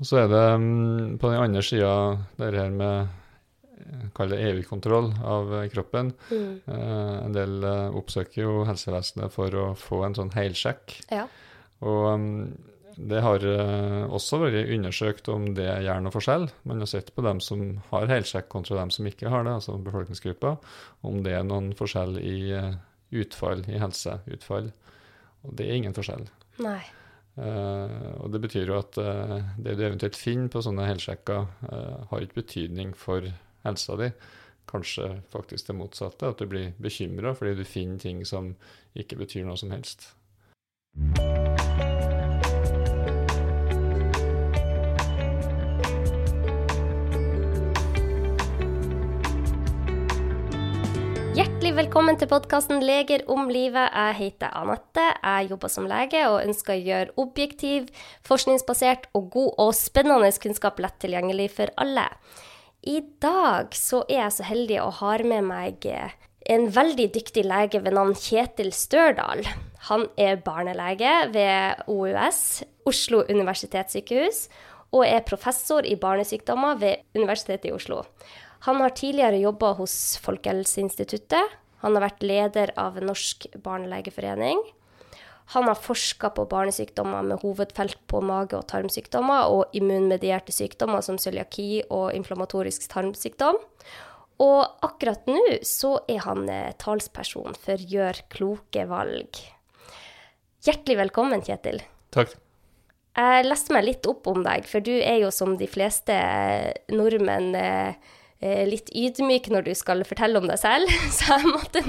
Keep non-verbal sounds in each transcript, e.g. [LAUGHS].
Og så er det mm, på den andre sida det her med Kall det evig kontroll av kroppen. Mm. Eh, en del eh, oppsøker jo helsevesenet for å få en sånn heilsjekk. Ja. Og mm, det har eh, også vært undersøkt om det gjør noe forskjell. Man har sett på dem som har heilsjekk kontra dem som ikke har det, altså befolkningsgruppa, om det er noen forskjell i eh, utfall, i helseutfall. Og det er ingen forskjell. Nei. Eh, og det betyr jo at uh, det du eventuelt finner på sånne helsjekker, uh, har ikke betydning for helsa di. Kanskje faktisk det motsatte, at du blir bekymra fordi du finner ting som ikke betyr noe som helst. Hjertelig velkommen til podkasten Leger om livet. Jeg heter Anette. Jeg jobber som lege og ønsker å gjøre objektiv, forskningsbasert og god og spennende kunnskap lett tilgjengelig for alle. I dag så er jeg så heldig å ha med meg en veldig dyktig lege ved navn Kjetil Størdal. Han er barnelege ved OUS, Oslo universitetssykehus, og er professor i barnesykdommer ved Universitetet i Oslo. Han har tidligere jobba hos Folkehelseinstituttet. Han har vært leder av Norsk barnelegeforening. Han har forska på barnesykdommer med hovedfelt på mage- og tarmsykdommer og immunmedierte sykdommer som cøliaki og inflammatorisk tarmsykdom. Og akkurat nå så er han eh, talsperson for Gjør kloke valg. Hjertelig velkommen, Kjetil. Takk. Jeg leste meg litt opp om deg, for du er jo som de fleste eh, nordmenn eh, eh, litt ydmyk når du skal fortelle om deg selv, [LAUGHS] så jeg måtte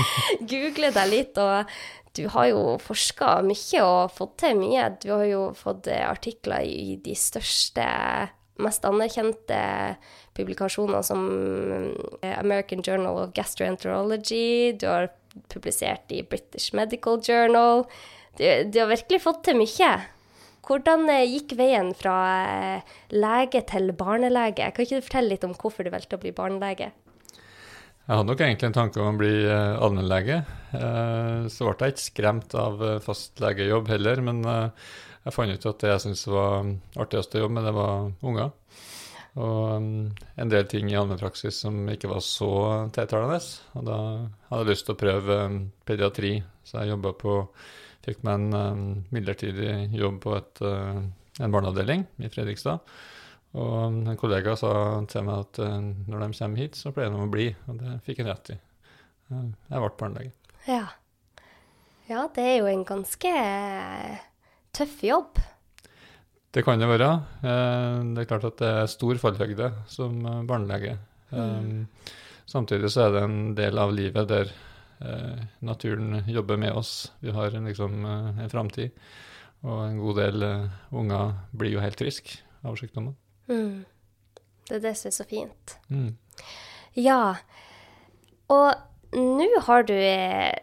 [LAUGHS] google deg litt. Og du har jo forska mye og fått til mye. Du har jo fått eh, artikler i de største, mest anerkjente publikasjoner som eh, American Journal of Gastroenterology. Du har publisert i British Medical Journal. Du, du har virkelig fått til mye. Hvordan eh, gikk veien fra eh, lege til barnelege? Kan ikke du fortelle litt om hvorfor du valgte å bli barnelege? Jeg hadde nok egentlig en tanke om å bli eh, allmennlege. Så ble jeg ikke skremt av fastlegejobb heller, men jeg fant ut at det jeg syntes var artigst å jobbe med, det var unger. Og mm, en del ting i allmennpraksis som ikke var så tiltalende. Og da hadde jeg lyst til å prøve mm, pediatri, så jeg jobba på Fikk meg en um, midlertidig jobb på et, uh, en barneavdeling i Fredrikstad. Og en kollega sa til meg at når de kommer hit, så pleier de å bli. Og det fikk jeg rett i. Jeg ble barnelege. Ja. ja, det er jo en ganske tøff jobb. Det kan det være. Det er klart at det er stor fallhøyde som barnelege. Mm. Samtidig så er det en del av livet der eh, naturen jobber med oss. Vi har liksom eh, en framtid. Og en god del eh, unger blir jo helt friske av sykdommen. Mm. Det er det som er så fint. Mm. Ja. Og nå har du eh,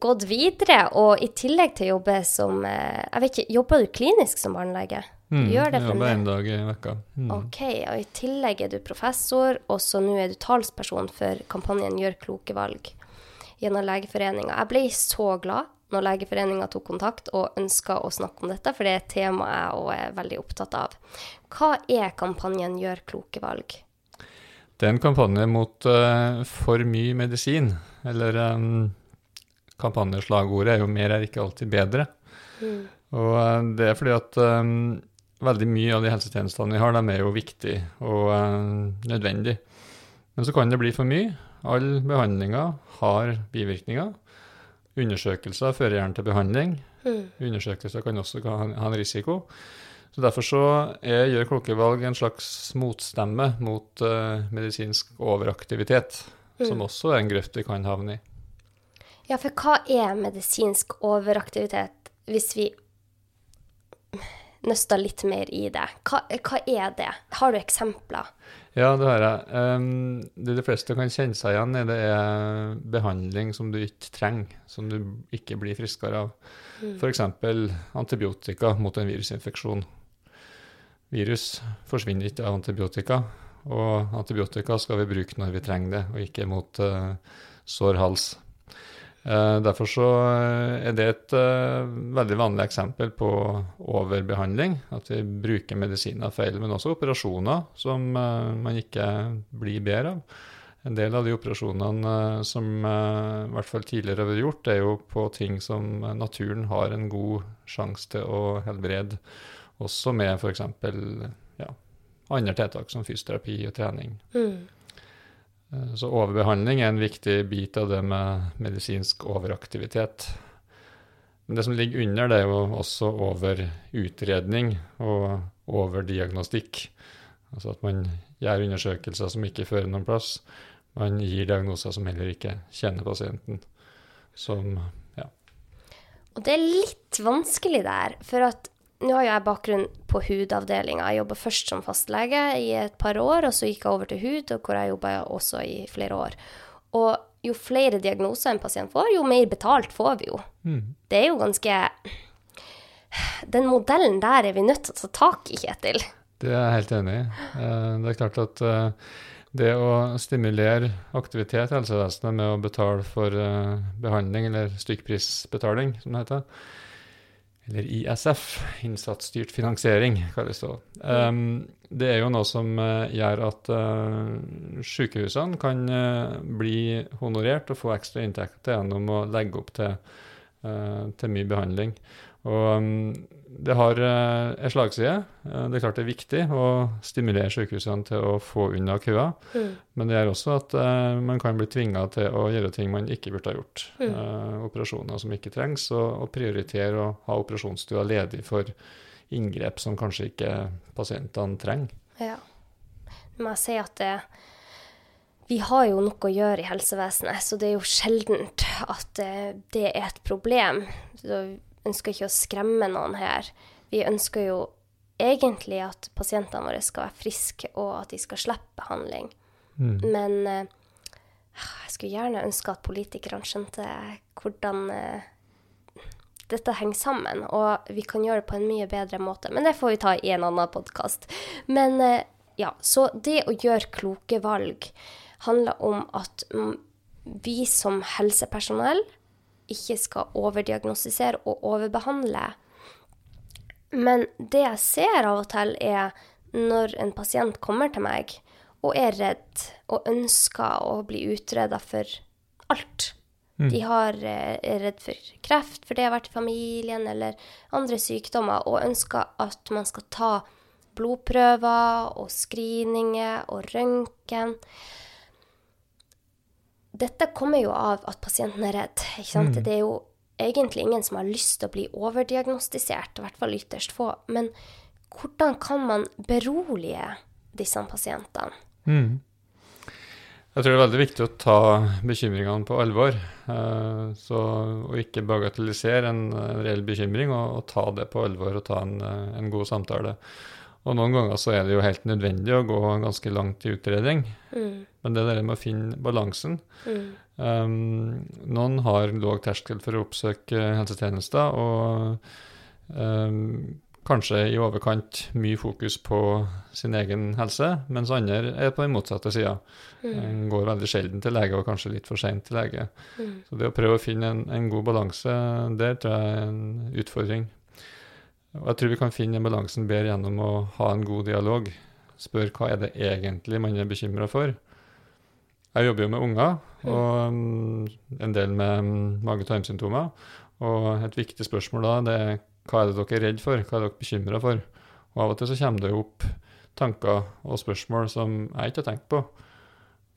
gått videre, og i tillegg til å jobbe som eh, Jeg vet ikke, Jobber du klinisk som barnelege? Mm, Du gjør det jeg jobber én dag i vekka. Mm. OK, og i tillegg er du professor, og så nå er du talsperson for kampanjen Gjør kloke valg gjennom Legeforeninga. Jeg ble så glad når Legeforeninga tok kontakt og ønska å snakke om dette, for det er et tema jeg òg er veldig opptatt av. Hva er kampanjen Gjør kloke valg? Det er en kampanje mot uh, for mye medisin. Eller um, kampanjeslagordet er jo 'mer er ikke alltid bedre'. Mm. Og uh, det er fordi at um, veldig mye av de helsetjenestene vi har, de er jo viktige og uh, nødvendige. Men så kan det bli for mye. Alle behandlinger har bivirkninger. Undersøkelser fører gjerne til behandling. Mm. Undersøkelser kan også ha en, risiko. Så Derfor så er Gjør kloke valg en slags motstemme mot uh, medisinsk overaktivitet, som Mm. også er en grøft vi kan havne i. Ja, for hva er medisinsk overaktivitet, hvis vi nøster litt mer i det? Hva, hva er det? Har du eksempler? Ja, det har jeg. Um, det de fleste kan kjenne seg igjen i, det er behandling som du ikke trenger, som du ikke blir friskere av. Mm. F.eks. antibiotika mot en virusinfeksjon. Virus forsvinner ikke av antibiotika, og antibiotika skal vi bruke når vi trenger det, og ikke mot uh, sår hals. Eh, derfor så eh, er det et uh, veldig vanlig eksempel på overbehandling. At vi bruker medisiner feil, men også operasjoner som man ikke blir bedre av. En del av de operasjonene som i hvert fall tidligere har vært gjort, er jo på ting som naturen har en god sjanse til å helbrede, også med f.eks. Ja, andre tiltak som fysioterapi og trening. Mm. Eh, så overbehandling er en viktig bit av det med medisinsk overaktivitet. Men det som ligger under, det er jo også overutredning og overdiagnostikk. Altså at man gjør undersøkelser som ikke fører noen plass. Man gir diagnoser som heller ikke kjenner pasienten. Som, ja. Og det er litt vanskelig der, for at nå har jeg bakgrunn på hudavdelinga. Jeg jobba først som fastlege i et par år, og så gikk jeg over til hud, hvor jeg jobba også i flere år. Og jo flere diagnoser en pasient får, jo mer betalt får vi jo. Mm. Det er jo ganske Den modellen der er vi nødt til å ta tak i, Kjetil. Det er jeg helt enig i. Eh, det er klart at eh, det å stimulere aktivitet i helsevesenet med å betale for eh, behandling, eller stykkprisbetaling, som det heter, eller ISF, innsatsstyrt finansiering, kalles det. Um, det er jo noe som uh, gjør at uh, sykehusene kan uh, bli honorert og få ekstra inntekter gjennom å legge opp til, til mye behandling. Og um, det har uh, en slagside. Uh, det er klart det er viktig å stimulere sykehusene til å få unna køer. Mm. Men det gjør også at uh, man kan bli tvinga til å gjøre ting man ikke burde ha gjort. Mm. operasjoner som ikke trengs, og, og prioritere å ha operasjonsstua ledig for inngrep som kanskje ikke pasientene trenger. Ja. Nå må jeg si at det, vi har jo noe å gjøre i helsevesenet, så det er jo sjeldent at det er et problem. Så ønsker ikke å skremme noen her. Vi ønsker jo egentlig at pasientene våre skal være friske, og at de skal slippe behandling. Mm. Men uh, jeg skulle gjerne ønske at politikerne skjønte hvordan uh, dette henger sammen, og vi kan gjøre det på en mye bedre måte. Men det får vi ta i en annen podkast. Men uh, ja, så det å gjøre kloke valg handler om at vi som helsepersonell ikke skal overdiagnostisere og overbehandle. Men det jeg ser av og til, er når en pasient kommer til meg og er redd og ønsker å bli utreda for alt. Mm. De har, eh, er redd for kreft, for det har vært i familien, eller andre sykdommer, og ønsker at man skal ta blodprøver og screeninger og røntgen dette kommer jo av at pasienten er redd. ikke sant? Mm. Det er jo egentlig ingen som har lyst til å bli overdiagnostisert, i hvert fall ytterst få. Men hvordan kan man berolige disse pasientene? Mm. Jeg tror det er veldig viktig å ta bekymringene på alvor. Uh, så, og ikke bagatellisere en, en reell bekymring, og, og, ta det på alvor og ta en, en god samtale. Og noen ganger så er det jo helt nødvendig å gå ganske langt i utredning. Mm. Men det der med å finne balansen mm. um, Noen har lav terskel for å oppsøke helsetjenester, og um, kanskje i overkant mye fokus på sin egen helse, mens andre er på den motsatte sida. Mm. Går veldig sjelden til lege, og kanskje litt for seint til lege. Mm. Så det å prøve å finne en, en god balanse, det tror jeg er en utfordring. Og jeg tror vi kan finne balansen bedre gjennom å ha en god dialog. Spør hva er det egentlig man er bekymra for. Jeg jobber jo med unger, og um, en del med um, mage-tarmsymptomer. Og et viktig spørsmål da det er hva er det dere er redd for, hva er dere bekymra for? Og av og til så kommer det opp tanker og spørsmål som jeg ikke har tenkt på.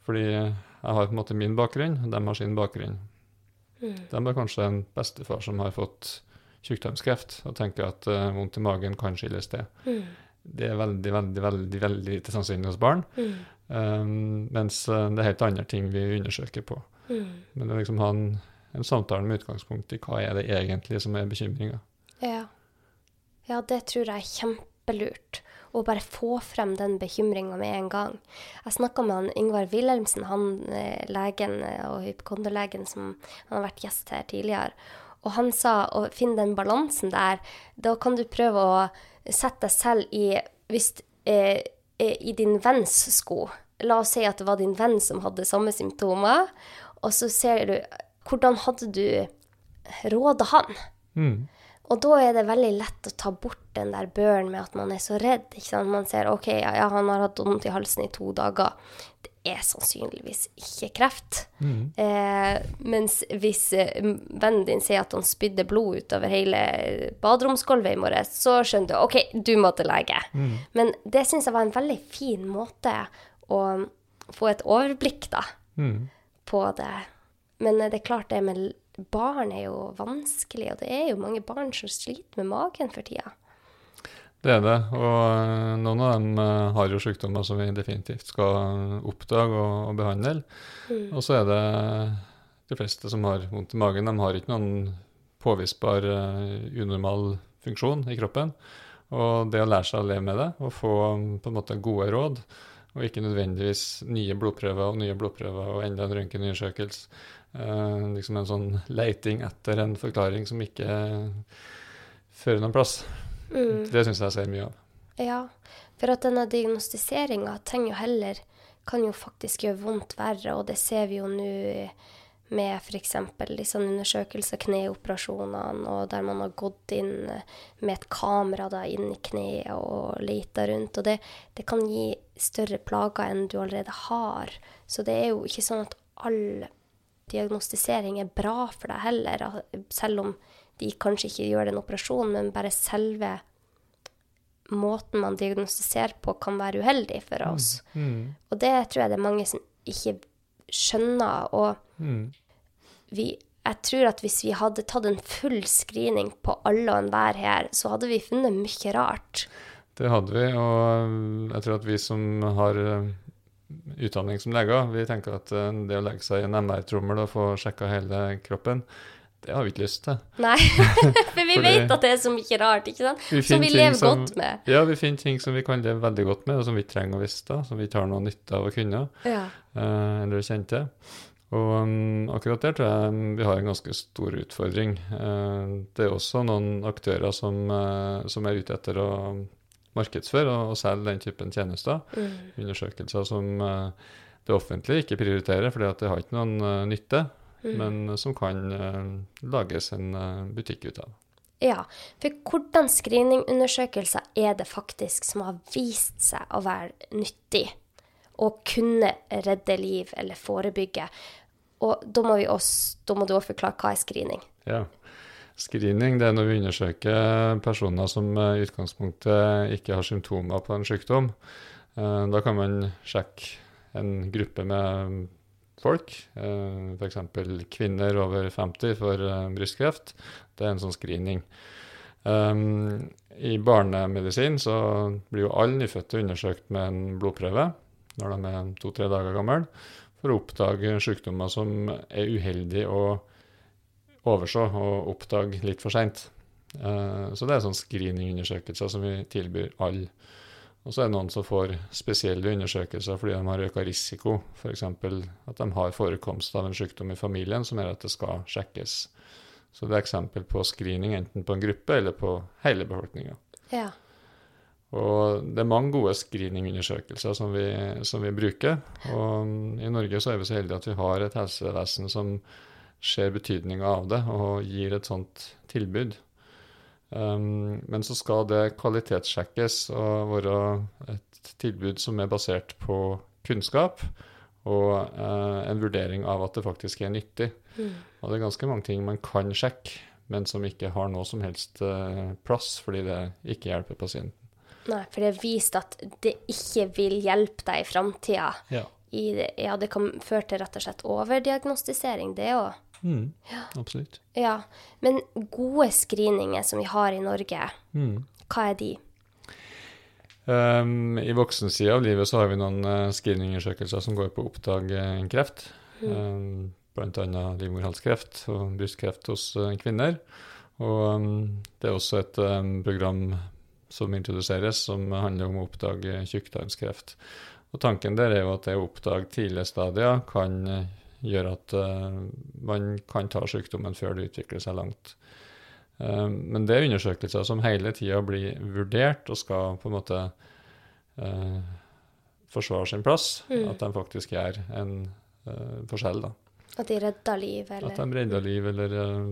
Fordi jeg har på en måte min bakgrunn, og de har sin bakgrunn. Mm. De er kanskje en bestefar som har fått tjukktarmskreft og tenker at uh, vondt i magen kan skyldes det. Mm. Det er veldig, veldig veldig, veldig lite sannsynlig hos barn. Mm. Um, mens uh, det er helt andre ting vi undersøker på. Mm. Men det er liksom ha en, en, samtale med utgangspunkt i hva er det egentlig som er bekymringa. Ja. ja, det tror jeg er kjempelurt. Å bare få frem den bekymringa med en gang. Jeg snakka med han Yngvar Wilhelmsen, han eh, legen og hypokonderlegen som han har vært gjest her tidligere. Og han sa å finne den balansen der, da kan du prøve å sette deg selv i hvis, eh, i din venns sko. La oss si at det var din venn som hadde samme symptomer, og så ser du hvordan hadde du råda han? Mm. Og da er det veldig lett å ta bort den der børen med at man er så redd. Man ser ok, ja, ja, han har hatt vondt i halsen i to dager. Er sannsynligvis ikke kreft. Mm. Eh, mens hvis eh, vennen din sier at han spydde blod utover hele baderomsgulvet i morges, så skjønner du ok, du må til lege. Mm. Men det syns jeg var en veldig fin måte å få et overblikk da, Mm. på det. Men eh, det er klart det med barn er jo vanskelig, og det er jo mange barn som sliter med magen for tida. Det er det, og eh, noen av dem eh, har jo sykdommer som vi definitivt skal oppdage og, og behandle. Og så er det de fleste som har vondt i magen, de har ikke noen påvisbar uh, unormal funksjon i kroppen. Og det å lære seg å leve med det, og få mm, på en måte gode råd, og ikke nødvendigvis nye blodprøver og nye blodprøver og enda en røntgenundersøkelse. uh, liksom en sånn leiting etter en forklaring som ikke fører noen plass. Mm. Det syns jeg ser mye av. Ja, for at denne diagnostiseringa kan jo faktisk gjøre vondt verre, og det ser vi jo nå med f.eks. Liksom undersøkelser, kneoperasjonene, og der man har gått inn med et kamera da inn i kneet og leita rundt. Og det, det kan gi større plager enn du allerede har. Så det er jo ikke sånn at all diagnostisering er bra for deg heller, selv om de kanskje ikke gjør en operasjon, men bare selve måten man diagnostiserer på, kan være uheldig for oss. Mm. Og det tror jeg det er mange som ikke skjønner. Og Mm. vi, jeg tror at hvis vi hadde tatt en full screening på alle og enhver her, så hadde vi funnet mye rart. Det hadde vi, og jeg tror at vi som har um, utdanning som leger, vi tenker at uh, det å legge seg i en MR-trommel og få sjekka hele kroppen, det har vi ikke lyst til. Nei, [LAUGHS] for vi Fordi- vet at det er så mye rart, ikke sant? Vi Som vi lever som- godt med. Ja, vi finner ting som vi kan leve veldig godt med, og som vi trenger å visste, som vi ikke har noe nytte av å kunne, Ja. uh, eller kjenne til. Og um, akkurat der tror jeg um, vi har en ganske stor utfordring. Uh, det er også noen aktører som, uh, som er ute etter å markedsføre og, og selge den typen tjenester. Mm. undersøkelser som det offentlige ikke prioriterer, fordi at det har ikke noen nytte, Mm. men som kan eh, lages en eh, butikk ut av. Ja, for hvordan screeningundersøkelser er det faktisk som har vist seg å være nyttig og kunne redde liv eller forebygge? Og da må, vi også, da må du også forklare hva er screening. Ja. Screening det er når vi undersøker personer som eh, i utgangspunktet ikke har symptomer på en sykdom. Eh, Da kan man sjekke en gruppe med folk, eh, f.eks. kvinner over 50 for eh, brystkreft. Det er en sånn screening. Um, I barnemedisin så blir jo alle nyfødte undersøkt med en blodprøve når de er to-tre dager gamle, for å oppdage sykdommer som er uheldig å overse og oppdage litt for seint. Uh, så det er sånn screeningundersøkelser som vi tilbyr alle. Og så er det noen som får spesielle undersøkelser fordi de har øka risiko, f.eks. at de har forekomst av en sykdom i familien som gjør at det skal sjekkes. Så det er eksempel på screening enten på en gruppe eller på hele befolkninga. Ja. Og det er mange gode screeningundersøkelser som som vi bruker. Og i Norge så er vi så heldige at vi har et helsevesen som ser betydninga av det og gir et sånt tilbud. Um, men så skal det kvalitetssjekkes og være et tilbud som er basert på kunnskap og uh, en vurdering av at det faktisk er nyttig. Mm. Og det er ganske mange ting man kan sjekke, men som ikke har noe som helst uh, plass fordi det ikke hjelper pasienten. Nei, for det er vist at det ikke vil hjelpe deg i framtida. Ja. Ja, det kan føre til rett og slett overdiagnostisering, det òg. Mm, absolutt. Ja. Men gode screeninger som vi har i Norge, Mm. hva er de? Um, I voksensida av livet så har vi noen uh, screeningundersøkelser som går på å oppdage kreft. Um, blant annet livmorhalskreft og brystkreft hos uh, kvinner. Og um, det er også et um, program som introduseres som handler om å oppdage tjukktarmskreft. Og tanken der er jo at det å oppdage tidlige stadier kan uh, gjøre at uh, man kan ta sykdommen før det utvikler seg langt. Um, men det er undersøkelser som hele tida blir vurdert og skal på en måte uh, forsvare sin plass. Mm. At de faktisk gjør en uh, forskjell, da. At de redder liv, eller At de redder liv eller eh,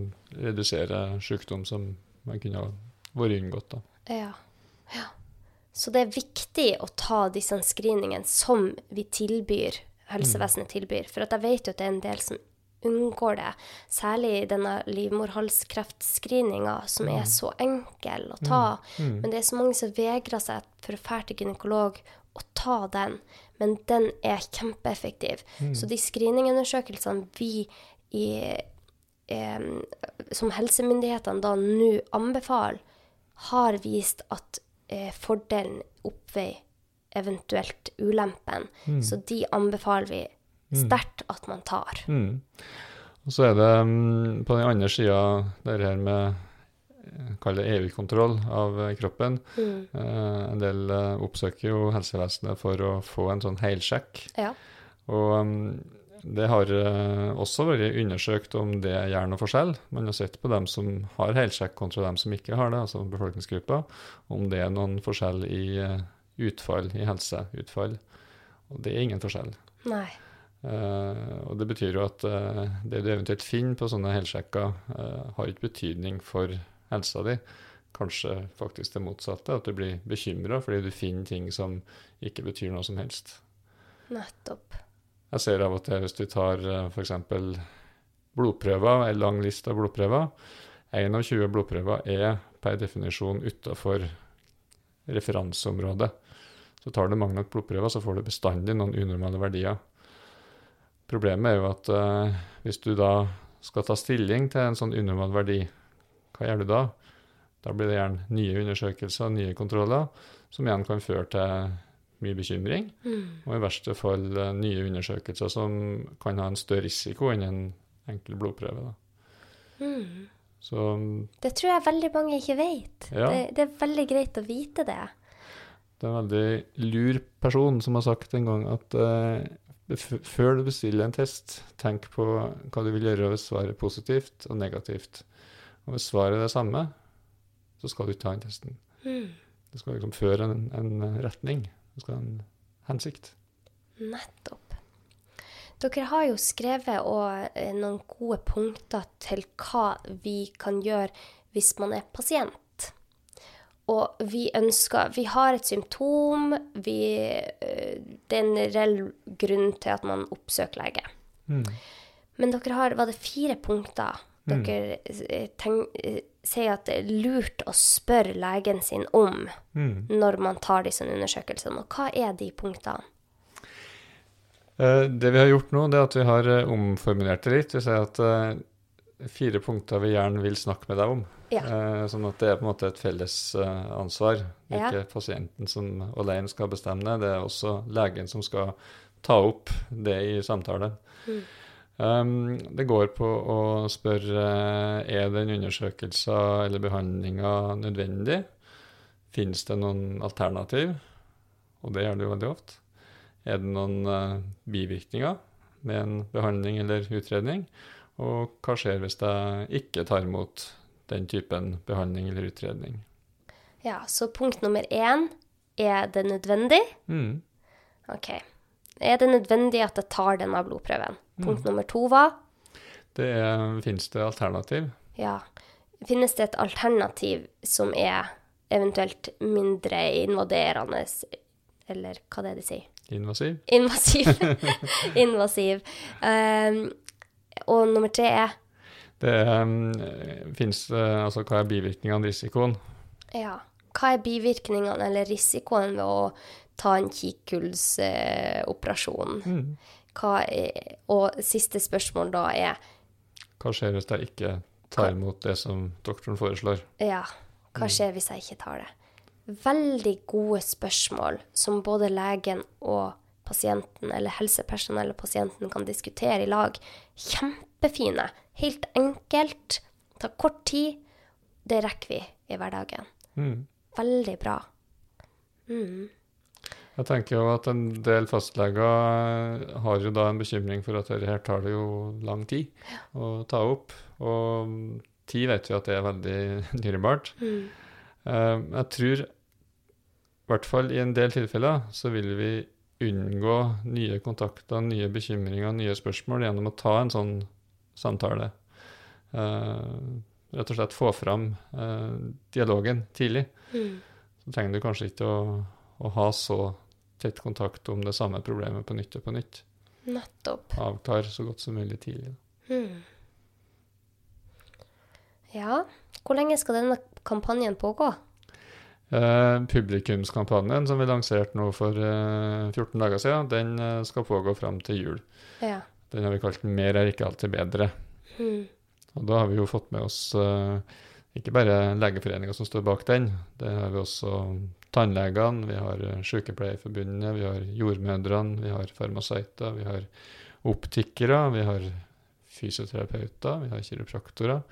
reduserer sykdom som man kunne ha vært unngått. da. Ja. ja. Så det er viktig å ta disse screeningene som vi tilbyr, helsevesenet tilbyr. For jeg vet jo at det er en del som unngår det. Særlig denne livmorhalskreftscreeninga, som er så enkel å ta. Men det er så mange som vegrer seg for å dra til gynekolog og ta den. Men den er kjempeeffektiv. Så de screeningundersøkelsene vi i, eh, som helsemyndighetene da nå anbefaler, har vist at eh, fordelen oppveier eventuelt ulempen. Så de anbefaler vi sterkt at man tar. Mm. Og så er det mm, på den andre sida det her med eh, Kall det EU-kontroll av eh, kroppen. Mm. Eh, en del eh, oppsøker jo helsevesenet for å få en sånn heilsjekk. Ja. Og mm, det har også vært undersøkt om det gjør noe forskjell. Man har sett på dem som har heilsjekk kontra dem som ikke har det, altså befolkningsgruppa, om det er noen forskjell i utfall, i helseutfall. Og det er ingen forskjell. Nei. Uh, og det betyr jo at uh, det du eventuelt finner på sånne helsjekker, uh, har ikke betydning for helsa di. Kanskje faktisk det motsatte, at du blir bekymra fordi du finner ting som ikke betyr noe som helst. Nettopp. Jeg ser av og til hvis du tar f.eks. blodprøver, en lang liste av blodprøver. 1 av 20 blodprøver er per definisjon utafor referanseområdet. Så tar du mange nok blodprøver, så får du bestandig noen unormale verdier. Problemet er jo at eh, hvis du da skal ta stilling til en sånn unormal verdi, hva gjør du da? Da blir det gjerne nye undersøkelser, nye kontroller, som igjen kan føre til mye bekymring. Og i verste fall eh, nye undersøkelser som kan ha en større risiko enn en enkel blodprøve. Da. Så Det tror jeg veldig mange ikke vet. Ja. Det, det er veldig greit å vite det. Det er en veldig lur person som har sagt en gang at eh, før du bestiller en test, tenk på hva du vil gjøre hvis svaret er positivt og negativt. Og hvis svaret er det samme, så skal du ikke ta den testen. Det skal liksom føre en, en retning. Det skal ha en hensikt. Nettopp. Dere har jo skrevet og, eh, noen gode punkter til hva vi kan gjøre hvis man er pasient. Og vi ønsker Vi har et symptom, vi, eh, det er en reell grunn til at man oppsøker lege. Men dere har Var det fire punkter dere mm. sier at det er lurt å spørre legen sin om når man tar disse undersøkelsene? Og hva er de punktene? Det vi har gjort nå, det er at vi har omformulert det litt. Vi sier at fire punkter vi gjerne vil snakke med deg om. Ja. Eh, sånn at det er på en måte et felles eh, ansvar. Det er ikke pasienten som alene skal bestemme det, det er også legen som skal ta opp det i samtale. Um, det går på å spørre eh, er den undersøkelsen eller behandlinga nødvendig. Finnes det noen alternativ? Og det gjør det jo veldig ofte. Er det noen uh, bivirkninger med en behandling eller utredning? Og hva skjer hvis jeg ikke tar imot den typen behandling eller utredning? Ja, så punkt nummer én er det nødvendig? Mm. OK. Er det nødvendig at jeg tar denne blodprøven? Punkt nummer to var Det er, finnes det alternativ? ja, finnes det et alternativ som er eventuelt mindre invaderende, eller hva det er de sier? Invasiv? Invasiv. [LAUGHS] Invasiv. Um, og nummer tre er Det um, finnes uh, Altså, hva er bivirkningene, risikoen? ja, hva er bivirkningene eller risikoen ved å ta en kikkhullsoperasjon? Uh, mm. og siste spørsmål da er Hva skjer hvis jeg ikke tar imot det som doktoren foreslår? Ja, hva skjer hvis jeg ikke tar det? Veldig gode spørsmål som både legen og pasienten, eller helsepersonell og pasienten kan diskutere i lag. Kjempefine. Helt enkelt. Tar kort tid. Det rekker vi i hverdagen. Mm. Veldig bra. Jeg tenker jo at en del fastleger har jo da en bekymring for at dette her tar det jo lang tid å ta opp. Og tid vet vi at det er veldig [LAUGHS] dyrebart. Mm. Jeg tror, i hvert fall i en del tilfeller, så vil vi unngå nye kontakter, nye bekymringer, nye spørsmål gjennom å ta en sånn samtale. Eh, rett og slett få fram eh, dialogen tidlig. Mm. Så trenger du kanskje ikke å, å ha så tett kontakt om det samme problemet på nytt og på nytt. Nettopp. Avklar så godt som mulig tidlig. Mm. Ja, hvor lenge skal denne kampanjen pågå? Eh, publikumskampanjen som vi lanserte nå for eh, 14 dager siden, den eh, skal pågå fram til jul. Ja. Den har vi kalt 'Mer er ikke alltid bedre'. Mm. Og da har vi jo fått med oss eh, ikke bare Legeforeninga som står bak den, det har vi også tannlegene, vi har eh, Sykepleierforbundet, vi har jordmødrene, vi har farmasøyter, vi har optikere, vi har fysioterapeuter, vi har kiropraktorer.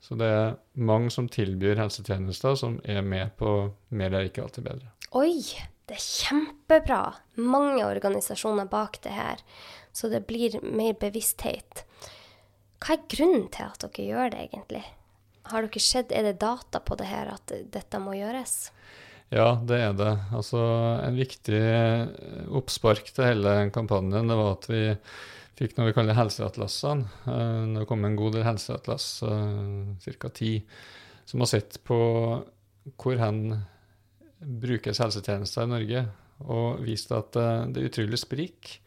Så det er mange som tilbyr helsetjenester som er med på Mer er ikke alltid bedre. Oi, det er kjempebra. Mange organisasjoner bak det her, så det blir mer bevissthet. Hva er grunnen til at dere gjør det, egentlig? Har dere sett, Er det data på det her at dette må gjøres? Ja, det er det. Altså, en viktig eh, oppspark til hele kampanjen det var at vi fikk noe vi kaller helseatlasene. Eh, Det kom en god del helseatlas, ca. ti, som har sett på hvor hen brukes helsetjenester i Norge, og vist at eh, det er utrolig sprik.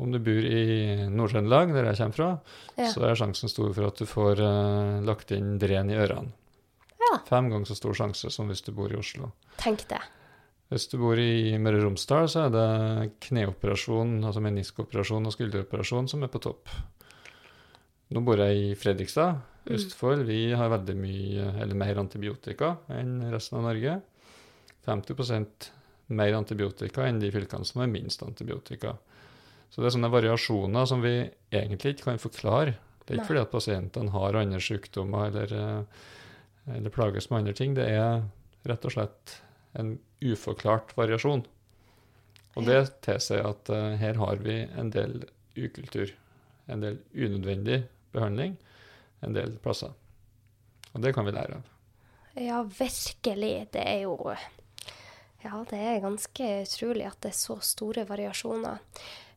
Om du bor i Nord-Trøndelag, der jeg kommer fra, Ja. så er sjansen stor for at du får uh, lagt inn dren i ørene. Ja. Fem ganger så stor sjanse som hvis du bor i Oslo. Tenk det. Hvis du bor i Møre og Romsdal, så er det kneoperasjon, altså meniskoperasjon og skulderoperasjon som er på topp. Nå bor jeg i Fredrikstad, Mm. Østfold. Vi har veldig mye, eller mer antibiotika enn resten av Norge. 50 mer antibiotika enn de fylkene som har minst antibiotika. Så det er sånne variasjoner som vi egentlig ikke kan forklare. Det er ikke Nei. fordi at pasientene har andre sykdommer eller, eh, eller plages med andre ting. Det er rett og slett en uforklart variasjon. Og det tilsier at uh, her har vi en del ukultur. En del unødvendig behandling en del plasser. Og det kan vi lære av. Ja, virkelig. Det er jo Ja, det er ganske utrolig at det er så store variasjoner.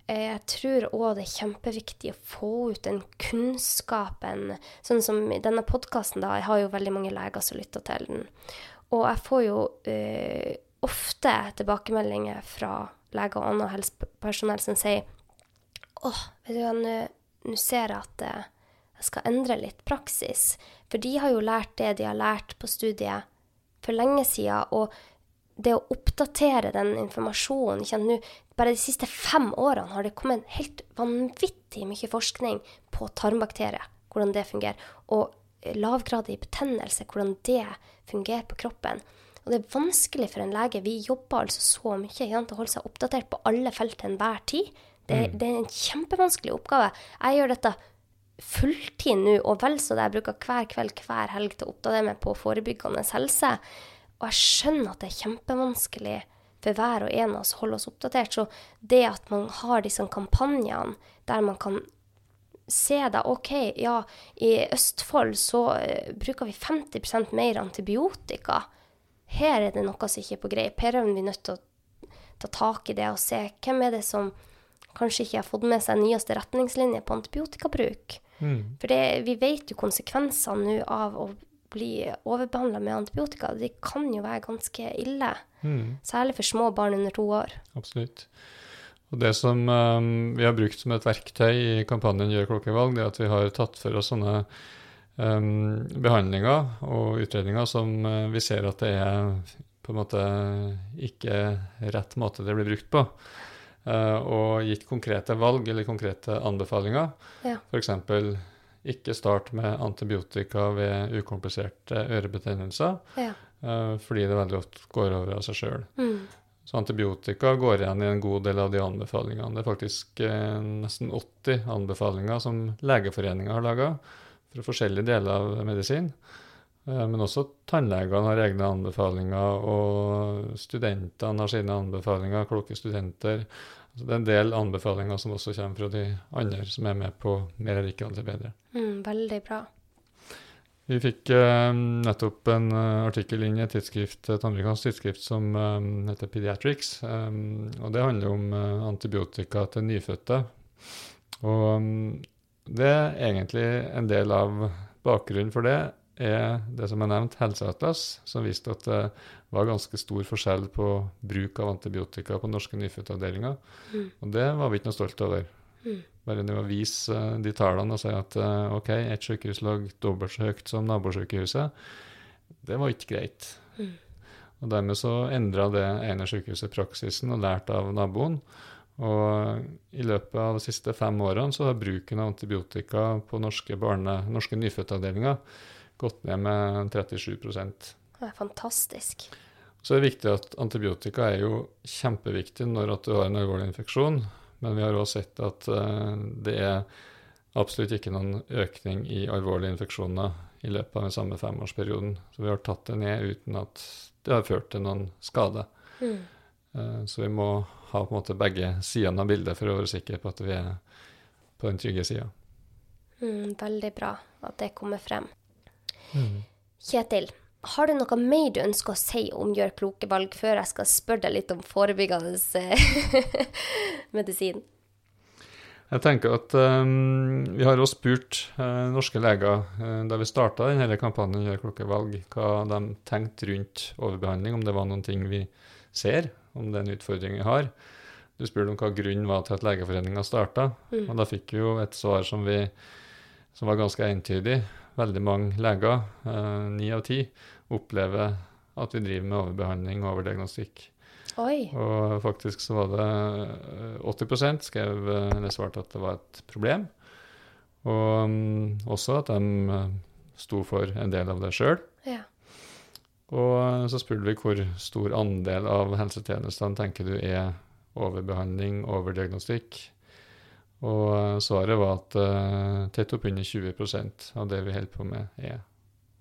Eh, Jeg tror òg det er kjempeviktig å få ut den kunnskapen. Sånn som i denne podkasten, da. Jeg har jo veldig mange leger som lytter til den. Og jeg får jo eh, ofte tilbakemeldinger fra leger og annet helsepersonell som sier åh, vet du hva, nå ser jeg at eh, jeg skal endre litt praksis. For de har jo lært det de har lært på studiet for lenge siden. Og det å oppdatere den informasjonen ikke sant, nå, Bare de siste fem årene har det kommet helt vanvittig mye forskning på tarmbakterier, hvordan det fungerer. Og lavgradig betennelse, hvordan det fungerer på kroppen. Og det er vanskelig for en lege. Vi jobber altså så mye ikke sant, å holde seg oppdatert på alle felt til enhver tid. Det, det er en kjempevanskelig oppgave. Jeg gjør dette fulltid nå, og vel så det. Jeg bruker hver kveld, hver helg til å oppdatere meg på forebyggende helse. Og jeg skjønner at det er kjempevanskelig for hver og en av oss å holde oss oppdatert. Så det at man har disse kampanjene der man kan se det, OK, ja, i Østfold så eh, bruker vi 50% mer antibiotika. Her er det noe som ikke er på greip. Her er vi nødt til å ta tak i det og se hvem er det som kanskje ikke har fått med seg nyeste retningslinjer på antibiotikabruk. Mm. For det, vi vet jo konsekvensene nå av å bli overbehandla med antibiotika. de kan jo være ganske ille. Mm. Særlig for små barn under to år. Absolutt. Og Det som um, vi har brukt som et verktøy i kampanjen Gjør kloke valg, det er at vi har tatt for oss sånne um, behandlinger og utredninger som uh, vi ser at det er på en måte ikke rett måte det blir brukt på. Uh, og gitt konkrete valg eller konkrete anbefalinger. Ja. F.eks. ikke start med antibiotika ved ukompliserte ørebetennelser, Ja. uh, fordi det veldig ofte går over av seg sjøl. Mm. Så antibiotika går igjen i en god del av de anbefalingene. Det er faktisk eh, nesten 80 anbefalinger som Legeforeninga har laga for forskjellige deler av medisin. Eh, men også tannlegene har egne anbefalinger, og studentene har sine anbefalinger, kloke studenter. Altså, det er en del anbefalinger som også kommer fra de andre som er med på Mer er ikke alltid bedre. Mm, veldig bra. Vi fikk eh, nettopp en eh, artikkel inn i et tidsskrift, et amerikansk tidsskrift som eh, heter Pediatrics. eh, og det handler om eh, antibiotika til nyfødte. Og mm, det er egentlig en del av bakgrunnen for det er det som er nevnt, Helseatlas, som viste at det var ganske stor forskjell på bruk av antibiotika på norske nyfødtavdelinger. Mm. Og det var vi ikke noe stolt over. Mm. Bare det å vise eh, de tallene og si at eh, OK, ett sykehus lå dobbelt så høyt som nabosykehuset, det var ikke greit. Mm. Og dermed så endra det ene sykehuset praksisen og lærte av naboen. Og i løpet av de siste fem årene så har bruken av antibiotika på norske, barne, norske nyfødtavdelinger gått ned med 37 Det er fantastisk. Så det er viktig at antibiotika er jo kjempeviktig når du har en alvorlig infeksjon, men vi har også sett at eh, det er absolutt ikke noen økning i alvorlige infeksjoner i løpet av den samme femårsperioden. Så vi har tatt det ned uten at det har ført til noen skade. Mm. Eh, Så vi må ha på en måte begge sidene av bildet for å være sikre på at vi er på den trygge sida. Mm, veldig bra at det kommer frem. Kjetil, har du noe mer du ønsker å si om Gjør kloke valg, før jeg skal spørre deg litt om forebyggende eh, [LAUGHS] medisin? Jeg tenker at um, Vi har også spurt uh, norske leger uh, da vi starta denne kampanjen Gjør kloke valg, hva de tenkte rundt overbehandling, om det var noen ting vi ser, om det er en utfordring vi har. Du spurte om hva grunnen var til at Legeforeninga starta, Mm. og da fikk vi jo et svar som, vi, som var ganske entydig. Veldig mange leger, eh, ni av ti, opplever at vi driver med overbehandling og overdiagnostikk. Oi. Og faktisk så var det eh, 80% skrev eh, eller svarte at det var et problem. Og mm, også at de eh, sto for en del av det sjøl. Ja. Og eh, så spurte vi hvor stor andel av helsetjenestene tenker du er overbehandling, overdiagnostikk. Og eh, svaret var at uh, tett oppunder 20% av det vi holder på med, er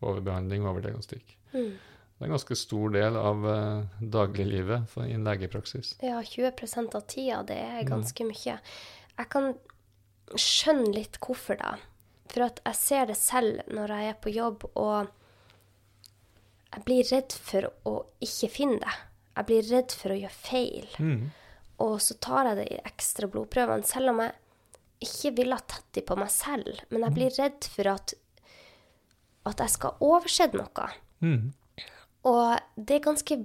overbehandling, og overdiagnostikk. Mm. Det er en ganske stor del av uh, dagliglivet for, i en legepraksis. Ja, 20% av tida, det er Mm. ganske mye. Jeg kan skjønne litt hvorfor, da. For at jeg ser det selv når jeg er på jobb, og jeg blir redd for å ikke finne det. Jeg blir redd for å gjøre feil. Mm. Og så tar jeg det i ekstra blodprøvene, selv om jeg ikke ville ha tatt de på meg selv. Men jeg blir redd for at, at jeg skal overse noe. Mm. Og det er ganske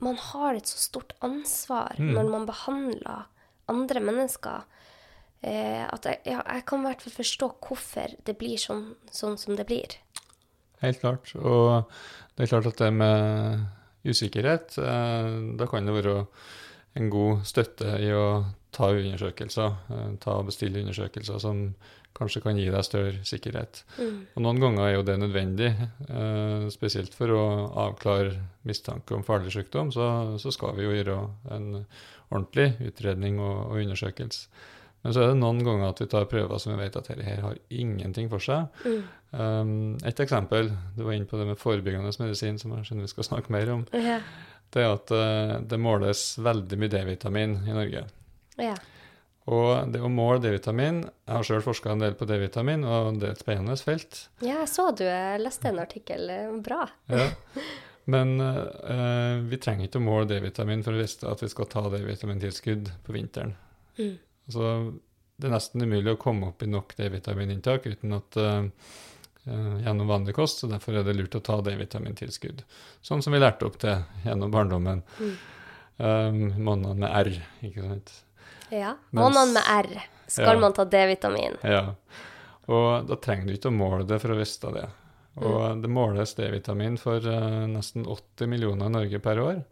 Man har et så stort ansvar Mm. når man behandler andre mennesker. Eh, at jeg, ja, jeg kan i hvert fall forstå hvorfor det blir sånn, sånn som det blir. Helt klart. Og det er klart at det med usikkerhet, eh, da kan det være en god støtte i å ta undersøkelser, eh, ta og bestille undersøkelser som kanskje kan gi deg større sikkerhet. Mm. Og noen ganger er jo det nødvendig, eh, spesielt for å avklare mistanke om farlig sykdom, så, så skal vi jo gjøre en ordentlig utredning og, og undersøkelse. Men så er det noen ganger at vi tar prøver som vi vet at dette her har ingenting for seg. Mm. Um, et eksempel, du var inne på det med forebyggende medisin, som jeg skjønner vi skal snakke mer om. Yeah. Det er at eh, det måles veldig mye D-vitamin i Norge. Ja. Og det å måle D-vitamin Jeg har sjøl forska en del på D-vitamin, og det er et spennende felt. Ja, jeg så du jeg leste en artikkel. Eh, Bra. Ja. Men eh, vi trenger ikke å måle D-vitamin for å vite at vi skal ta D-vitamintilskudd på vinteren. Mm. Altså, det er nesten umulig å komme opp i nok D-vitamininntak uten at eh, eh, gjennom vanlig kost, så derfor er det lurt å ta D-vitamintilskudd. Sånn som vi lærte opp til gjennom barndommen. Mm. Um, månedene med R, ikke sant. Ja. Mens- noen med R skal Ja. man ta D-vitamin. Ja. Og da trenger du ikke å måle det for å vite det. Og det måles D-vitamin for uh, nesten 80 millioner i Norge per år.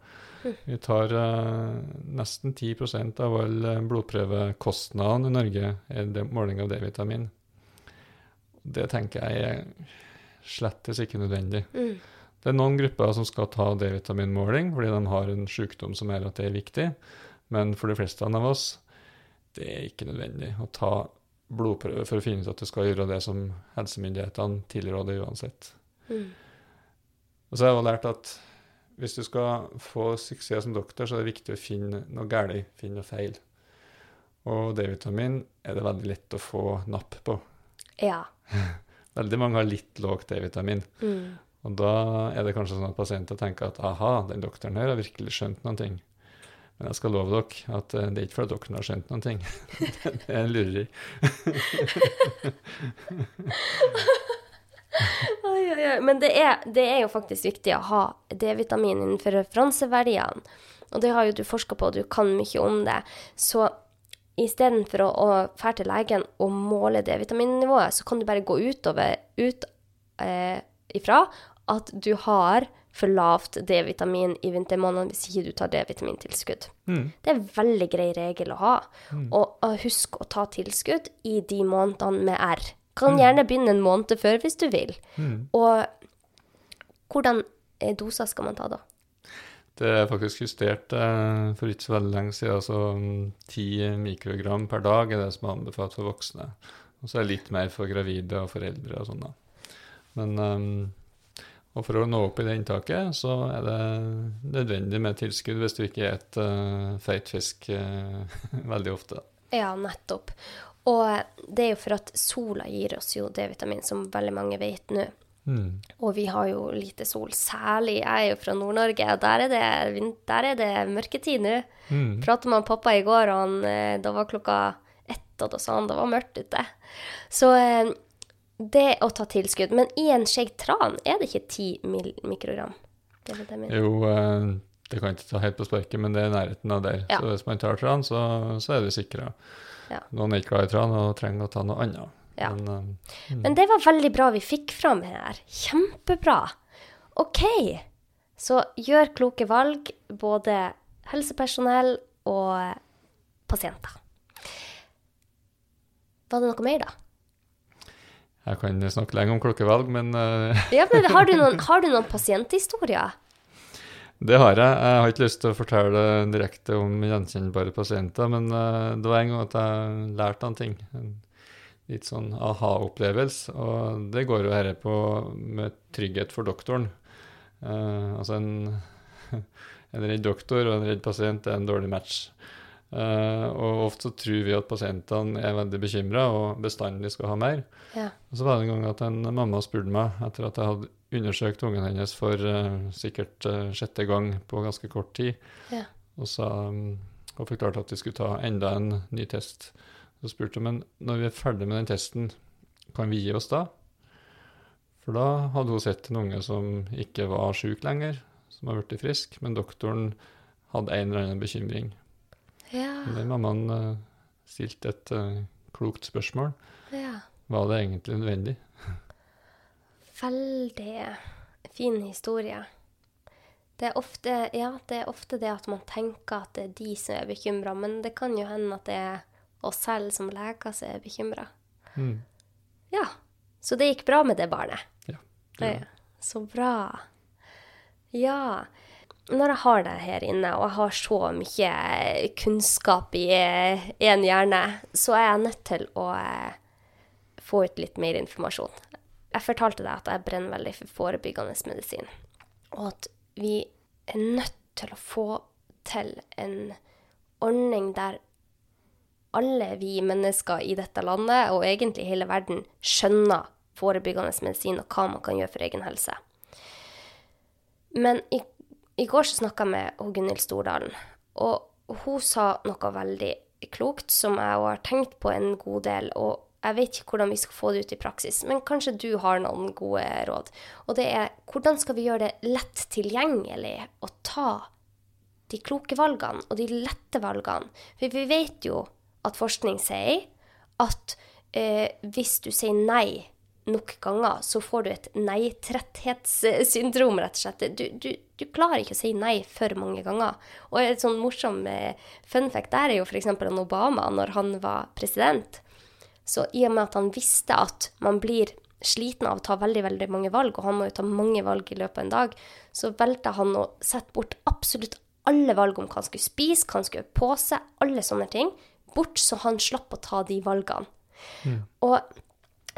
Vi tar uh, nesten 10 av all eh, blodprøvekostnaden i Norge er det, måling av D-vitamin. Det tenker jeg er slettes ikke nødvendig. Mm. Det er noen grupper som skal ta D-vitaminmåling fordi de har en sykdom som gjør at det er viktig, men for de fleste av oss det er ikke nødvendig å ta blodprøve for å finne ut at du skal gjøre det som helsemyndighetene tilråder uansett. Mm. Og så har jeg også lært at hvis du skal få suksess som doktor, så er det viktig å finne noe galt, finne noe feil. Og D-vitamin er det veldig lett å få napp på. Ja. [LAUGHS] veldig mange har litt lågt D-vitamin. Mm. Og da er det kanskje sånn at pasienter tenker at aha, den doktoren her har virkelig skjønt noen ting. Men jeg skal love dere at eh, det er ikke fordi dere har skjønt noen ting. [LAUGHS] det er en lureri. [LAUGHS] Oi, oi, oi. Men det er, det er jo faktisk viktig å ha D-vitamin innenfor referanseverdiene. Og det har jo du forska på, og du kan mye om det. Så istedenfor å, å dra til legen og måle D-vitaminnivået, så kan du bare gå utover, ut eh, ifra at du har for lavt D-vitamin i vintermånedene hvis ikke du tar D-vitamintilskudd. Mm. Det er en veldig grei regel å ha. Og uh, husk å ta tilskudd i de månedene med R. Kan gjerne begynne en måned før hvis du vil. Mm. Og hvordan eh, doser skal man ta da? Det er faktisk justert eh, for ikke så veldig lenge siden. Altså mm, 10 mikrogram per dag er det som er anbefalt for voksne. Og så er det litt mer for gravide og foreldre og sånn, da. Men ehm, og for å nå opp i det inntaket, så er det nødvendig med tilskudd hvis du ikke spiser uh, feit fisk uh, [LAUGHS] veldig ofte. Ja, nettopp. Og det er jo for at sola gir oss jo D-vitamin, som veldig mange vet nå. Mm. Og vi har jo lite sol. Særlig jeg er jo fra Nord-Norge, og der er det, der er det mørketid nå. Mm. Pratet med pappa i går, og han, eh, da var klokka ett, og da sa han det var mørkt ute. Så eh, det å ta tilskudd Men i en skjegg tran er det ikke 10 mikrogram. D-vitamin. Jo, eh, det kan jeg ikke ta helt på sparket, men det er nærheten av der. Ja. Så hvis man tar tran, så, så er det sikra. Ja. Noen er ikke glad i tran og trenger å ta noe annet. Ja. Men eh, Men det var veldig bra vi fikk fram her. Kjempebra. OK. Så gjør kloke valg, både helsepersonell og pasienter. Var det noe mer, da? Jeg kan snakke lenge om klokkevalg, men eh, Ja, men har du noen, [LAUGHS] har du noen pasienthistorier? Det har jeg. Jeg har ikke lyst til å fortelle direkte om gjenkjennbare pasienter, men eh, det var en gang at jeg lærte noen ting. En litt sånn aha-opplevelse. Og det går jo herre på med trygghet for doktoren. Eh, altså en, [LAUGHS] en redd doktor og en redd pasient er en dårlig match. Eh, og ofte så tror vi at pasientene er veldig bekymra og bestandig skal ha mer. Ja. Og så var det en gang at en mamma spurte meg, etter at jeg hadde undersøkt ungen hennes for uh, sikkert uh, sjette gang på ganske kort tid, Ja. og, sa, um, og forklarte at vi skulle ta enda en ny test. Så spurte hun men når vi er ferdig med den testen, kan vi gi oss da? For da hadde hun sett en unge som ikke var syk lenger, som har blitt frisk, men doktoren hadde en eller annen bekymring. Ja. Den mammaen uh, stilte et uh, klokt spørsmål. ja. Var det egentlig nødvendig? Veldig fin historie. Det er, ofte, ja, det er ofte det at man tenker at det er de som er bekymra, men det kan jo hende at det er oss selv som leger som er bekymra. Mm. Ja. Så det gikk bra med det barnet. Ja, Det det, så bra. Ja. Når jeg har deg her inne, og jeg har så mye kunnskap i én hjerne, så er jeg nødt til å eh, få ut litt mer informasjon. Jeg fortalte deg at jeg brenner veldig for forebyggende medisin, og at vi er nødt til å få til en ordning der alle vi mennesker i dette landet, og egentlig hele verden, skjønner forebyggende medisin og hva man kan gjøre for egen helse. Men i, i går så snakka jeg med Gunhild Stordalen, og hun sa noe veldig klokt som jeg har tenkt på en god del. og jeg vet ikke hvordan vi skal få det ut i praksis, men kanskje du har noen gode råd. Og det er hvordan skal vi gjøre det lett tilgjengelig å ta de kloke valgene og de lette valgene? For vi vet jo at forskning sier at eh, hvis du sier nei nok ganger, så får du et nei-tretthetssyndrom, rett og slett. Du, du, du klarer ikke å si nei for mange ganger. Og et sånn morsom eh, fun fact der er jo f.eks. han Obama, når han var president. Så i og med at han visste at man blir sliten av å ta veldig veldig mange valg, og han må jo ta mange valg i løpet av en dag, så valgte han å sette bort absolutt alle valg om hva han skulle spise, hva han skulle ha på seg, alle sånne ting, bort så han slapp å ta de valgene. Og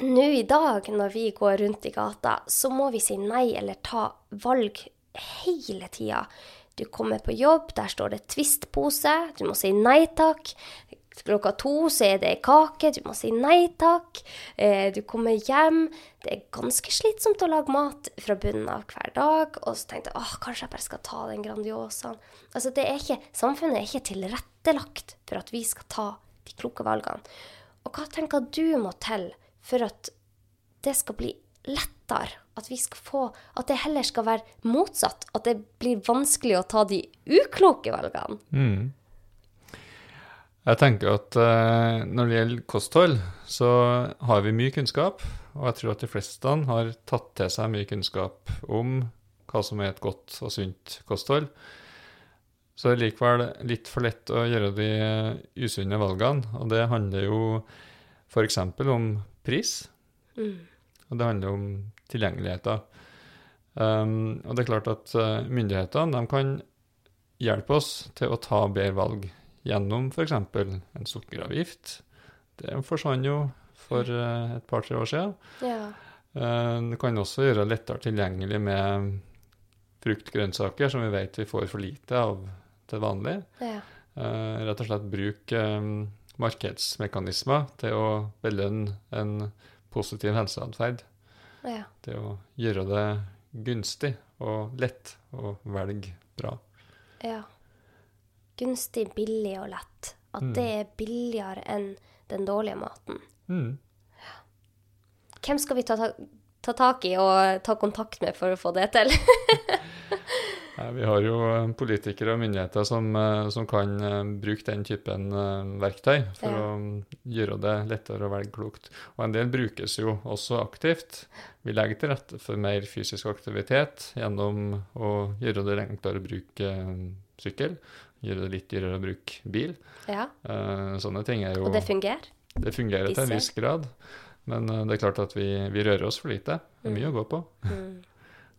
nå i dag, når vi går rundt i gata, så må vi si nei eller ta valg hele tida. Du kommer på jobb, der står det Twist-pose, du må si nei takk. klokka to så er det kake, du må si nei takk. Eh, du kommer hjem. Det er ganske slitsomt å lage mat fra bunnen av hver dag. Og så tenkte jeg kanskje jeg bare skal ta den Grandiosaen. Altså, det er ikke, samfunnet er ikke tilrettelagt for at vi skal ta de kloke valgene. Og hva tenker du må til for at det skal bli lettere? At vi skal få At det heller skal være motsatt. At det blir vanskelig å ta de ukloke valgene. Mm. Jeg tenker at eh, når det gjelder kosthold, så har vi mye kunnskap. Og jeg tror at de fleste har tatt til seg mye kunnskap om hva som er et godt og sunt kosthold. Så det er likevel litt for lett å gjøre de usunne valgene. Og det handler jo f.eks. om pris. Mm. Og det handler om tilgjengeligheter. Um, og det er klart at uh, myndighetene kan hjelpe oss til å ta bedre valg gjennom f.eks. en sukkeravgift. Det forsvant jo for uh, et par-tre år siden. Ja. Uh, det kan også gjøre det lettere tilgjengelig med frukt og grønnsaker, som vi vet vi får for lite av til vanlig. Ja. Uh, rett og slett bruke um, markedsmekanismer til å belønne en positiv helseatferd. ja. Det å gjøre det gunstig og lett å velge bra. Ja. Gunstig, billig og lett. At Mm. det er billigere enn den dårlige maten. Mm. Hvem skal vi ta, ta, ta tak i og ta kontakt med for å få det til? [LAUGHS] Vi har jo eh, politikere og myndigheter som, eh, som kan eh, bruke den typen verktøy for Ja. å mm, gjøre det lettere å velge klokt. Og en del brukes jo også aktivt. Vi legger til rette for mer fysisk aktivitet gjennom å gjøre det enklere å bruke sykkel. Gjøre det litt dyrere å bruke bil. ja. Sånne ting er jo Og det fungerer? Det fungerer til en viss grad. Men det er klart at vi, vi rører oss for lite. Det er mye å gå på. Mm.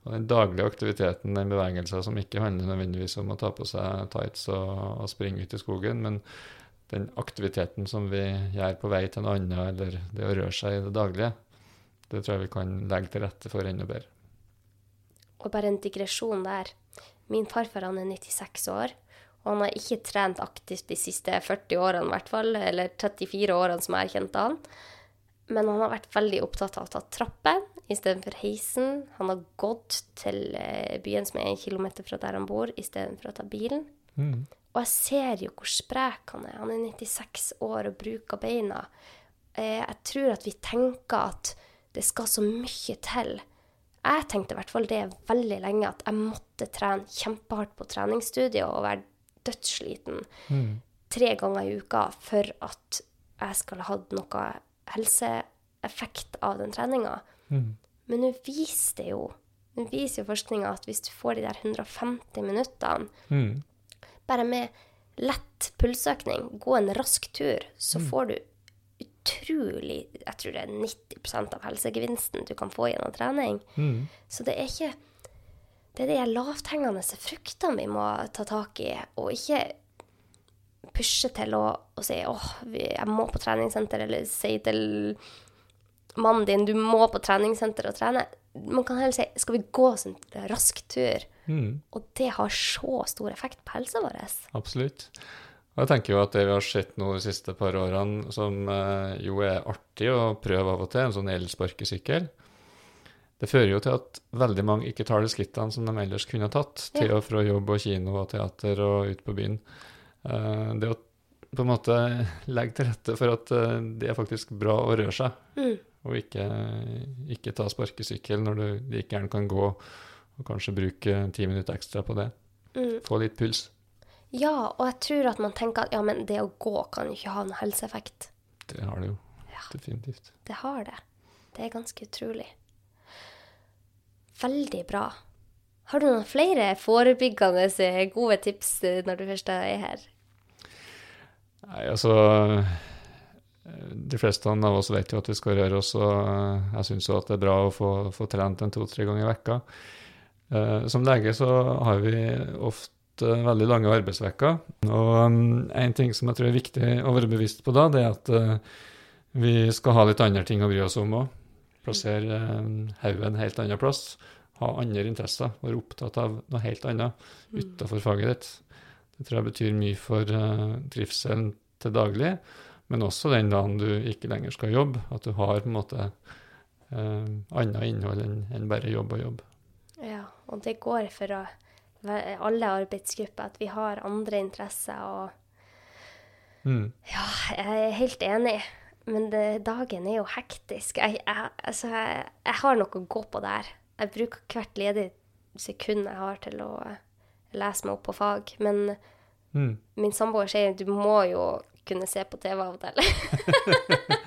Og den daglige aktiviteten, den bevegelsen som ikke handler nødvendigvis om å ta på seg tights og, og springe ut i skogen, men den aktiviteten som vi gjør på vei til noe annet, eller det å røre seg i det daglige, det tror jeg vi kan legge til rette for enda bedre. Og bare en digresjon der. Min farfar han er 96 år, og han har ikke trent aktivt de siste 40 årene i hvert fall, eller 34 årene som jeg har kjent han. Men han har vært veldig opptatt av å ta trappen istedenfor heisen. Han har gått til eh, byen som er en kilometer fra der han bor, istedenfor å ta bilen. Mm. Og jeg ser jo hvor sprek han er. Han er 96 år og bruker beina. Eh, Jeg tror at vi tenker at det skal så mye til. Jeg tenkte i hvert fall det veldig lenge, at jeg måtte trene kjempehardt på treningsstudiet og være dødssliten Mm. tre ganger i uka for at jeg skulle hatt noe helseeffekt av den treninga. Mm. Men nå viser det jo nå viser jo forskninga at hvis du får de der 150 minuttene Mm. bare med lett pulsøkning, gå en rask tur, så får du utrolig Jeg tror det er 90% av helsegevinsten du kan få gjennom trening. Mm. Så det er ikke Det er de lavthengende fruktene vi må ta tak i, og ikke pushe til å, å si åh, jeg må på treningssenter, eller si til mannen din du må på treningssenter og trene. Man kan heller si skal vi gå oss en rask tur? Mm. Og det har så stor effekt på helsa vår. Absolutt. Og jeg tenker jo at det vi har sett nå de siste par årene, som eh, jo er artig å prøve av og til, en sånn elsparkesykkel, det fører jo til at veldig mange ikke tar de skrittene som de ellers kunne tatt, til og fra jobb og kino og teater og ut på byen. Eh, det å på en måte [LAUGHS] legge til rette for at eh, det er faktisk bra å røre seg, Mm. og ikke, ikke ta sparkesykkel når du like gjerne kan gå og kanskje bruke ti minutter ekstra på det. Mm. Få litt puls. Ja, og jeg tror at man tenker at ja, men det å gå kan jo ikke ha noen helseeffekt. Det har det jo. Ja. Definitivt. Det har det. Det er ganske utrolig. Veldig bra. Har du noen flere forebyggende gode tips eh, når du først er her? Nei, altså De fleste av oss vet jo at vi skal røre oss, og eh, jeg syns jo at det er bra å få, få trent en to-tre ganger i vekka. Eh, Som lege så har vi ofte veldig lange arbeidsvekker. Og um, en ting som jeg tror er viktig å være bevisst på da, det er at eh, vi skal ha litt andre ting å bry oss om òg. Plassere eh, hodet en helt annen plass. Ha andre interesser. Være opptatt av noe helt annet utenfor faget ditt. Det tror jeg betyr mye for uh, trivselen til daglig, men også den dagen du ikke lenger skal jobbe. At du har på en måte uh, annet innhold enn enn bare jobb og jobb. Ja, og det går for å, alle arbeidsgrupper at vi har andre interesser og Mm. Ja, jeg er helt enig. Men det, dagen er jo hektisk. Jeg, jeg, altså, jeg, jeg har noe å gå på der. Jeg bruker hvert ledig sekund jeg har til å eh, lese meg opp på fag. Men Mm. min samboer sier du må jo kunne se på TV av og til. [LAUGHS]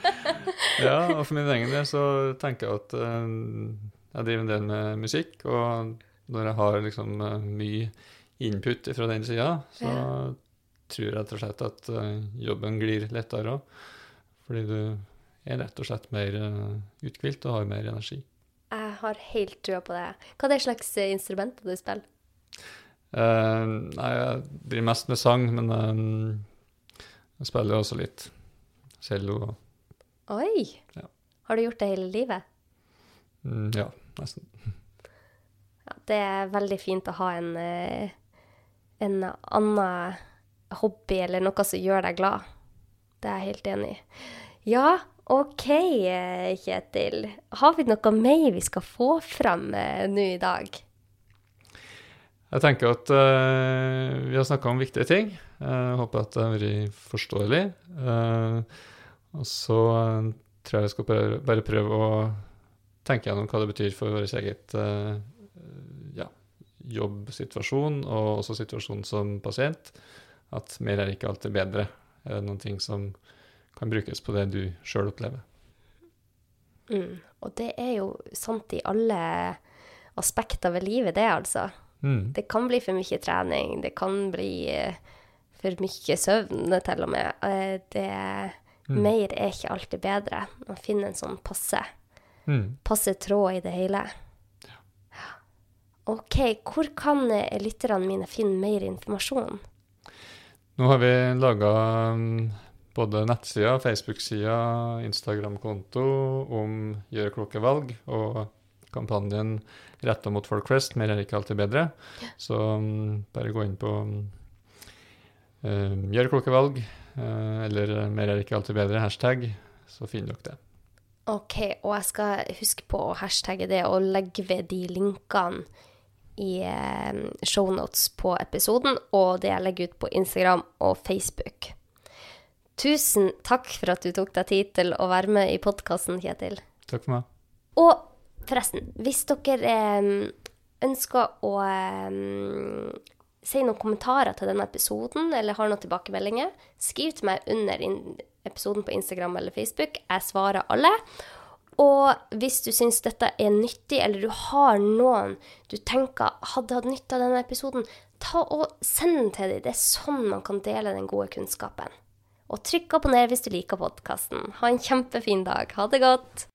Ja, [LAUGHS] og for min egen del så tenker jeg at uh, jeg driver en del med musikk, og når jeg har liksom uh, mye input fra den sida, så Ja. tror jeg rett og slett at uh, jobben glir lettere òg. Fordi du er rett og slett mer uthvilt og har mer energi. Jeg har helt trua på det. Hva er det slags instrument instrumenter du spiller? Eh, nei, jeg driver mest med sang, men um, jeg spiller også litt cello. Oi! Ja. Har du gjort det hele livet? Mm, ja, nesten. Ja, det er veldig fint å ha en, eh, en annen hobby eller noe som gjør deg glad. Det er jeg helt enig i. Ja, OK, Kjetil. Har vi noe mer vi skal få fram nå i dag? Jeg tenker at uh, vi har snakka om viktige ting. Jeg håper at det har vært forståelig. Uh, og så eh, tror jeg vi skal bare, bare prøve å tenke gjennom hva det betyr for vår eget uh, ja, jobbsituasjon, og også situasjonen som pasient. At mer er ikke alltid bedre. Er det noen ting som kan brukes på det du sjøl opplever? Mm. Og det er jo sant i alle aspekter ved livet, det, altså. Mm. Det kan bli for mye trening, det kan bli eh, for mye søvn til og med. Eh, Det, Mm. Mer er ikke alltid bedre. Å finne en sånn passe, Mm. passe tråd i det hele. Ja. OK, hvor kan eh, lytterne mine finne mer informasjon? Nå har vi laga både nettsida, Facebook-sida, Instagram-konto om gjøre kloke valg, og kampanjen retta mot folk flest, mer er ikke alltid bedre. Så mm, bare gå inn på uh, gjør kloke valg, uh, eller mer er ikke alltid bedre, hashtag, så finner dere det. OK, og jeg skal huske på å hashtagge det og legge ved de linkene i eh, shownotes på episoden, og det jeg legger ut på Instagram og Facebook. Tusen takk for at du tok deg tid til å være med i podkasten, Kjetil. Takk for meg. Og forresten, hvis dere eh, ønsker å eh, si noen kommentarer til denne episoden, eller har noen tilbakemeldinger, skriv til meg under episoden på Instagram eller Facebook. Jeg svarer alle. Og hvis du syns dette er nyttig, eller du har noen du tenker hadde hatt nytte av denne episoden, ta og send den til dem. Det er sånn man kan dele den gode kunnskapen. Og trykk abonner hvis du liker podkasten. Ha en kjempefin dag. Ha det godt.